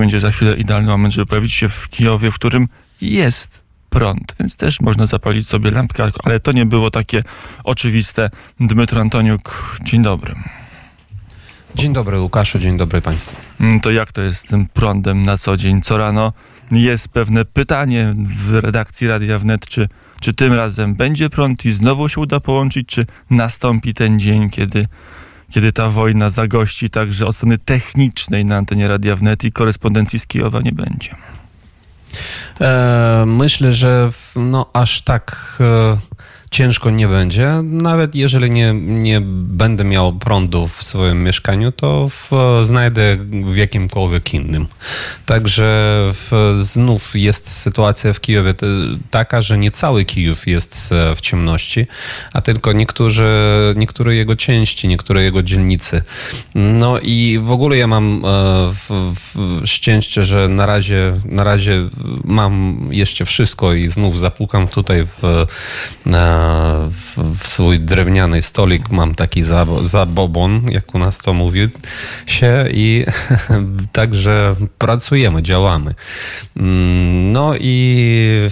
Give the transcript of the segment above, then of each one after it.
będzie za chwilę idealny moment, żeby pojawić się w Kijowie, w którym jest prąd, więc też można zapalić sobie lampkę, ale to nie było takie oczywiste. Dmytro Antoniuk, dzień dobry. Dzień dobry Łukaszu, dzień dobry Państwu. Mm, to jak to jest z tym prądem na co dzień? Co rano jest pewne pytanie w redakcji Radia Wnet, czy, czy tym razem będzie prąd i znowu się uda połączyć, czy nastąpi ten dzień, kiedy, kiedy ta wojna zagości także od strony technicznej na antenie Radia Wnet i korespondencji z Kijowa nie będzie? E, myślę, że no, aż tak e, ciężko nie będzie. Nawet jeżeli nie, nie będę miał prądu w swoim mieszkaniu, to w, znajdę w jakimkolwiek innym. Także w, znów jest sytuacja w Kijowie taka, że nie cały Kijów jest e, w ciemności, a tylko niektórzy, niektóre jego części, niektóre jego dzielnicy. No i w ogóle ja mam w, szczęście, że na razie, na razie mam jeszcze wszystko i znów zapukam tutaj w, w, w swój drewniany stolik mam taki zabobon, jak u nas to mówi się i także pracujemy, działamy. Mm, no i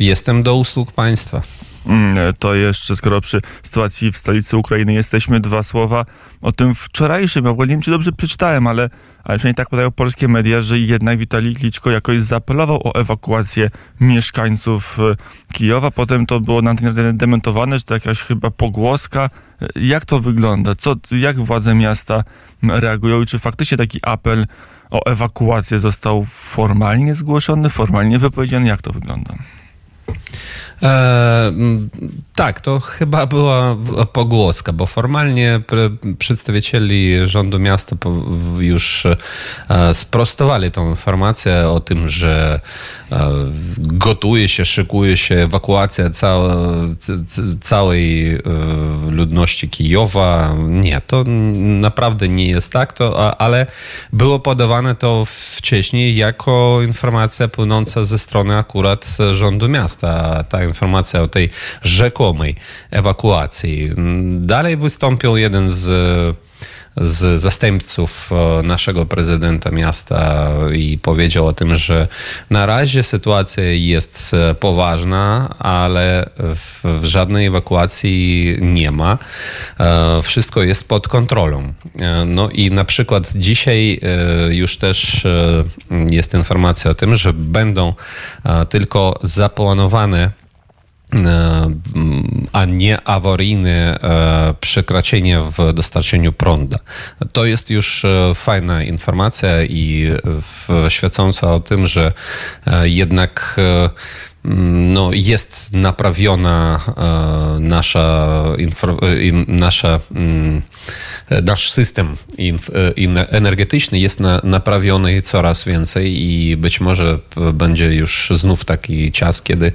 jestem do usług państwa. Mm, to jeszcze, skoro przy sytuacji w stolicy Ukrainy jesteśmy, dwa słowa o tym wczorajszym. Ja nie wiem, czy dobrze przeczytałem, ale, ale przynajmniej tak podają polskie media, że jednak Witalij Kliczko jakoś zaapelował o ewakuację mieszkańców e, Kijowa. Potem to było na dementowane, że to jakaś chyba pogłoska. Jak to wygląda? Co, jak władze miasta reagują i czy faktycznie taki apel o ewakuację został formalnie zgłoszony, formalnie wypowiedziany? Jak to wygląda? E, tak, to chyba była pogłoska, bo formalnie przedstawicieli rządu miasta już e, sprostowali tą informację o tym, że e, gotuje się, szykuje się ewakuacja całe, całej e, ludności Kijowa. Nie, to naprawdę nie jest tak, to, ale było podawane to wcześniej jako informacja płynąca ze strony akurat rządu miasta. Ta informacja o tej rzekomej ewakuacji. Dalej wystąpił jeden z z zastępców e, naszego prezydenta miasta i powiedział o tym, że na razie sytuacja jest e, poważna, ale w, w żadnej ewakuacji nie ma. E, wszystko jest pod kontrolą. No i na przykład dzisiaj już też jest informacja o tym, że będą tylko zaplanowane a nie awaryjne e, przekraczenie w dostarczeniu prądu. To jest już e, fajna informacja i świadcząca o tym, że jednak no, jest naprawiona nasza, nasza mm, nasz system energetyczny jest naprawiony coraz więcej i być może będzie już znów taki czas, kiedy,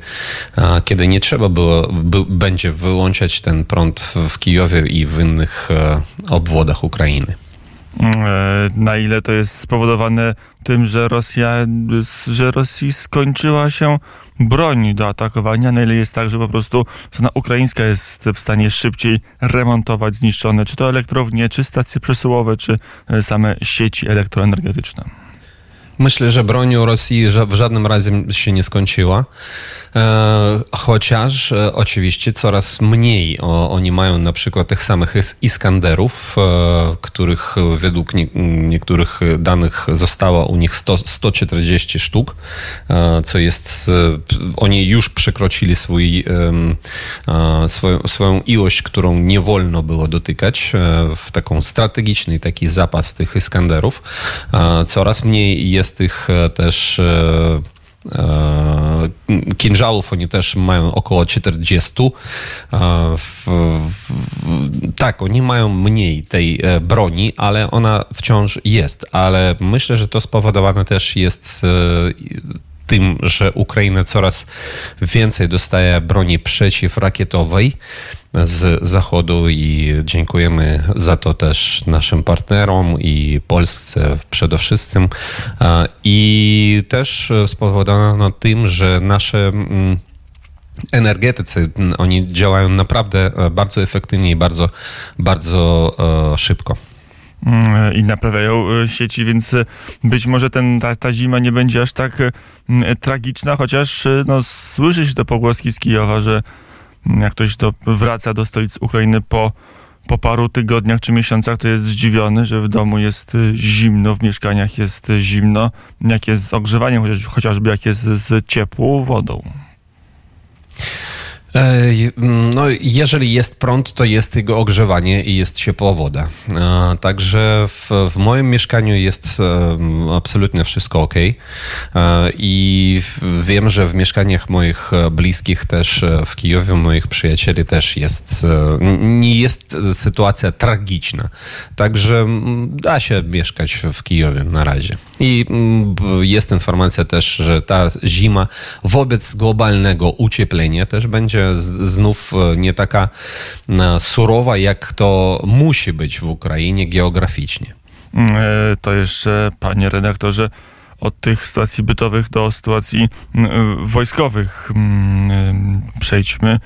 kiedy nie trzeba było, będzie wyłączać ten prąd w Kijowie i w innych e, obwodach Ukrainy. E, na ile to jest spowodowane tym, że Rosja, że Rosji skończyła się broń do atakowania, na ile jest tak, że po prostu strona ukraińska jest w stanie szybciej remontować zniszczone, czy to elektrownie, czy stacje przesyłowe, czy e, same sieci elektroenergetyczne. Myślę, że broń Rosji w żadnym razie się nie skończyła. E, chociaż e, oczywiście coraz mniej oni mają na przykład tych samych Iskanderów, e, których według niektórych danych zostało u nich 100, 140 sztuk, co jest, oni już przekroczyli swój, swoją, swoją ilość, którą nie wolno było dotykać w taką strategiczny taki zapas tych Iskanderów. Coraz mniej jest tych też Kinżałów oni też mają około 40. Tak, oni mają mniej tej e, broni, ale ona wciąż jest. Ale myślę, że to spowodowane też jest e, tym, że Ukraina coraz więcej dostaje broni przeciwrakietowej z Zachodu i dziękujemy za to też naszym partnerom i Polsce przede wszystkim. I też spowodowano tym, że nasze mm, energetycy, oni działają naprawdę bardzo efektywnie i bardzo, bardzo e, szybko. Mm, i naprawiają sieci, więc być może ten, ta, ta zima nie będzie aż tak tragiczna, chociaż no, słyszy się te pogłoski z Kijowa, że jak ktoś do, wraca do stolicy Ukrainy po po paru tygodniach czy miesiącach to jest zdziwiony, że w domu jest zimno, w mieszkaniach jest zimno, jak jest z ogrzewaniem, chociaż, chociażby jak jest z ciepłą wodą. E, no, jeżeli jest prąd, to jest jego ogrzewanie i jest ciepła woda. E, także w, w moim mieszkaniu jest e, absolutnie wszystko ok. I wiem, że w mieszkaniach moich bliskich też w Kijowie, moich przyjacieli też jest, nie jest sytuacja tragiczna. Także da się mieszkać w Kijowie na razie. I jest informacja też, że ta zima wobec globalnego ucieplenia też będzie znów e, nie taka e, surowa, jak to musi być w Ukrainie geograficznie. Mm, e, to jeszcze, panie redaktorze, od tych sytuacji bytowych do sytuacji wojskowych mm, przejdźmy.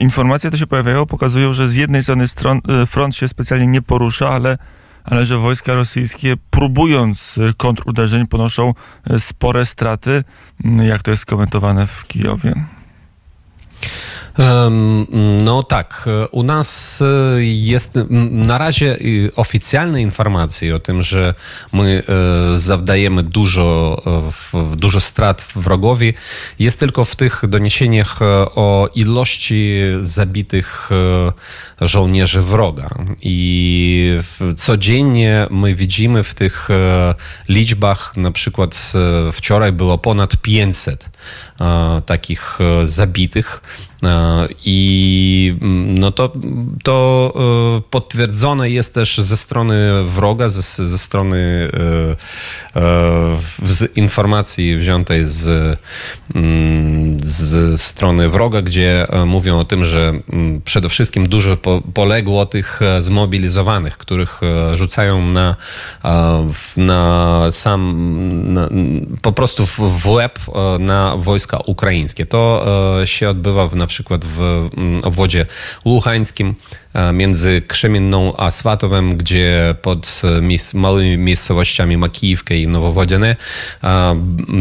Informacje te się pojawiają, pokazują, że z jednej strony stron, front się specjalnie nie porusza, ale, ale że wojska rosyjskie próbując kontruderzeń ponoszą spore straty. Mm, jak to jest komentowane w Kijowie? No tak, u nas e, jest na razie oficjalne informacje o tym, że my e, zawdajemy dużo, dużo strat wrogowi, jest tylko w tych doniesieniach o ilości zabitych żołnierzy wroga. I codziennie my widzimy w tych liczbach, na przykład wczoraj było ponad 500 takich zabitych. I mm, no to, to e, potwierdzone jest też ze strony wroga, ze, ze strony e, e, z informacji wziętej z, mm, z strony wroga, gdzie mówią o tym, że mm, przede wszystkim dużo poległo tych zmobilizowanych, których rzucają na, na sam, na, po prostu w łeb na wojska ukraińskie. To się odbywa w, na przykład w mm, obwodzie luchańskim e, między Krzemienną a Swatowem, gdzie pod e, małymi miejscowościami Makijówkę i Nowowodziane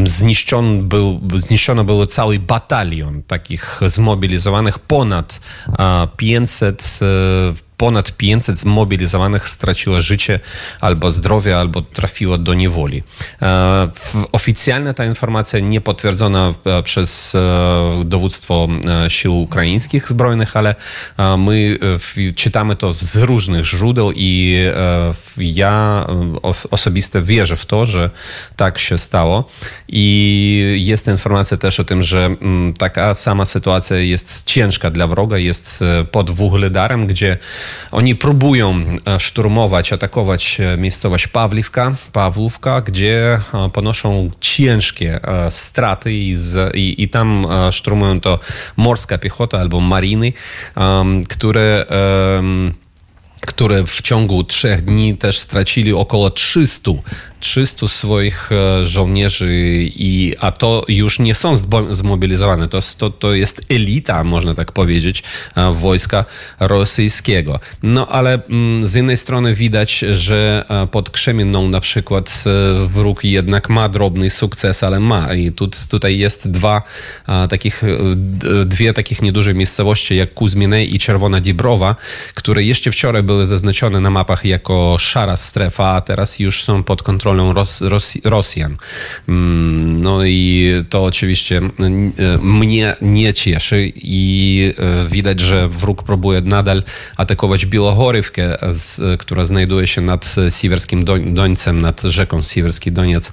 zniszczony był, zniszczono był cały batalion takich zmobilizowanych, ponad 500 ponad 500 zmobilizowanych straciło życie albo zdrowie, albo trafiło do niewoli. E, oficjalna ta informacja nie potwierdzona e, przez e, dowództwo sił ukraińskich zbrojnych, ale my czytamy to z różnych źródeł i ja osobiście wierzę w to, że tak się stało. I jest informacja też o tym, że mm, taka sama sytuacja jest ciężka dla wroga, jest pod Wuhledarem, gdzie oni próbują e, szturmować, atakować e, miejscowość Pawliwka, Pawłówka, gdzie e, ponoszą ciężkie straty i, z, i, i tam szturmują to morska piechota albo mariny, które które w ciągu trzech dni też stracili około 300 300 swoich e, żołnierzy, i, a to już nie są zmobilizowane. To, to, to jest elita, można tak powiedzieć, e, wojska rosyjskiego. No ale mm, z jednej strony widać, że e, pod Krzemienną na przykład wróg jednak ma drobny sukces, ale ma. I tu, tutaj jest dwa takich, dwie takich nieduże miejscowości, jak Kuzminej i Czerwona Dibrowa, które jeszcze wczoraj były zaznaczone na mapach jako szara strefa, a teraz już są pod kontrolą kontrolą Ros, Ros, Rosjan. Mm, no i to oczywiście e, mnie nie cieszy i e, widać, że wróg próbuje nadal atakować Białogorywkę, która znajduje się nad Siwerskim Dońcem, nad rzeką Siwerski Doniec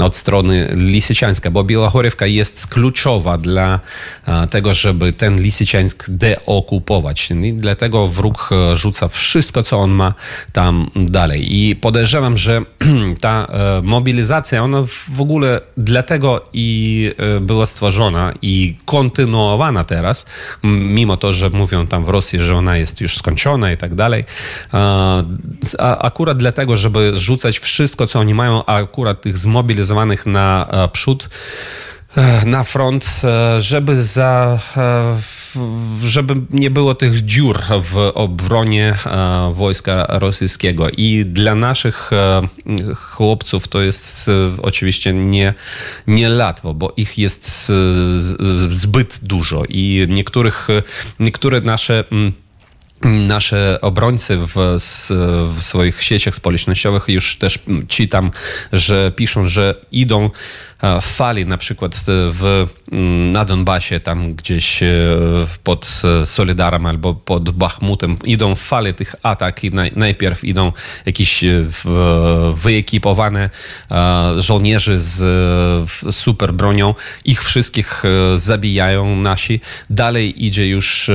od strony Lisyczańska, bo Białogorywka jest kluczowa dla e, tego, żeby ten Lisyczańsk deokupować. I dlatego wróg rzuca wszystko, co on ma tam dalej. I podejrzewam, że ta E, mobilizacja, ona w ogóle dlatego i e, była stworzona i kontynuowana teraz, mimo to, że mówią tam w Rosji, że ona jest już skończona i tak dalej. Akurat dlatego, żeby rzucać wszystko, co oni mają, a akurat tych zmobilizowanych na przód, e, na front, żeby za żeby nie było tych dziur w obronie e, wojska rosyjskiego. I dla naszych e, chłopców to jest e, oczywiście nie, nie bo ich jest zbyt dużo i niektórych, niektóre nasze. mm, Nasze obrońcy w, w swoich sieciach społecznościowych już też mm, czytam, że piszą, że idą fali na przykład w, mm, na Donbasie, tam gdzieś e, pod e, Solidarem albo pod Bachmutem, idą w fali tych atak i naj, najpierw idą jakieś e, wyekipowane e, żołnierzy z e, super bronią, ich wszystkich e, zabijają nasi. Dalej idzie już e,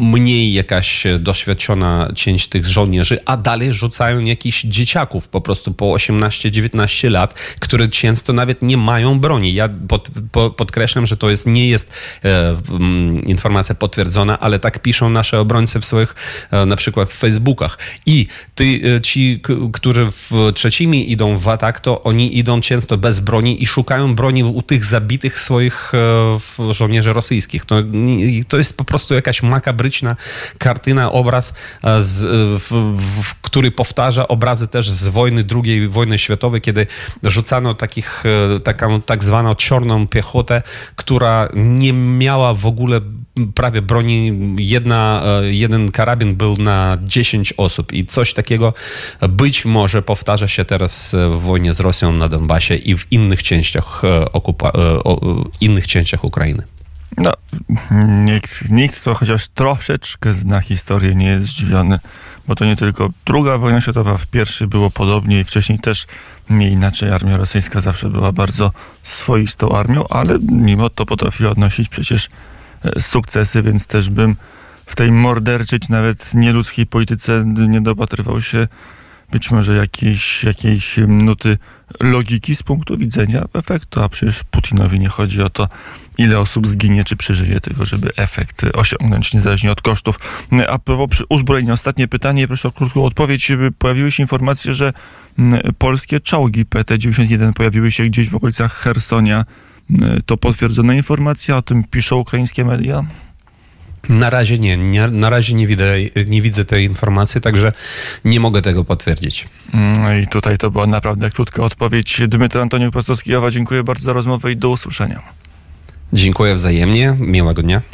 mniej jakaś doświadczona część tych żołnierzy, a dalej rzucają jakichś dzieciaków po prostu po 18-19 lat, które często nawet nie mają broni. Ja pod, po, podkreślam, że to jest, nie jest e, mm, informacja potwierdzona, ale tak piszą nasze obrońcy w swoich e, na przykład w Facebookach. I ty, e, ci, k- którzy w trzecimi idą w atak, to oni idą często bez broni i szukają broni u tych zabitych swoich e, żołnierzy rosyjskich. To, to jest po prostu jakaś makabryczna kartyna, obraz, e, z, e, w, w, który powtarza obrazy też z wojny II wojny światowej, kiedy rzucano takich, e, taką tak zwaną czarną piechotę, która nie miała w ogóle prawie broni. Jedna, e, jeden karabin był na 10 osób i coś takiego być może powtarza się teraz e, w wojnie z Rosją na Donbasie i w innych częściach, okupa- innych częściach Ukrainy. No, nikt, nikt, kto chociaż troszeczkę zna historię, nie jest zdziwiony, bo to nie tylko druga wojna światowa, w pierwszej było podobnie i wcześniej też nie inaczej. Armia rosyjska zawsze była bardzo swoistą armią, ale mimo to potrafiła odnosić przecież e, sukcesy, więc też bym w tej morderczej, czy nawet nieludzkiej polityce nie dopatrywał się być może jakiejś, jakiejś nuty logiki z punktu widzenia efektu, a przecież Putinowi nie chodzi o to, ile osób zginie, czy przeżyje, tylko żeby efekt osiągnąć niezależnie od kosztów. A propos uzbrojenia, ostatnie pytanie, proszę o krótką odpowiedź. Pojawiły się informacje, że mm, polskie czołgi PT-91 pojawiły się gdzieś w okolicach Hersonia. Mm, To potwierdzona informacja, o tym piszą ukraińskie media? Na razie nie, nie na razie nie widzę, nie widzę tej informacji, także nie mogę tego potwierdzić. Mm, I tutaj to była naprawdę krótka odpowiedź. Dmytro Antoniuk Prostowski, Jowa, dziękuję bardzo za rozmowę i do usłyszenia. Dziękuję wzajemnie, miłego dnia.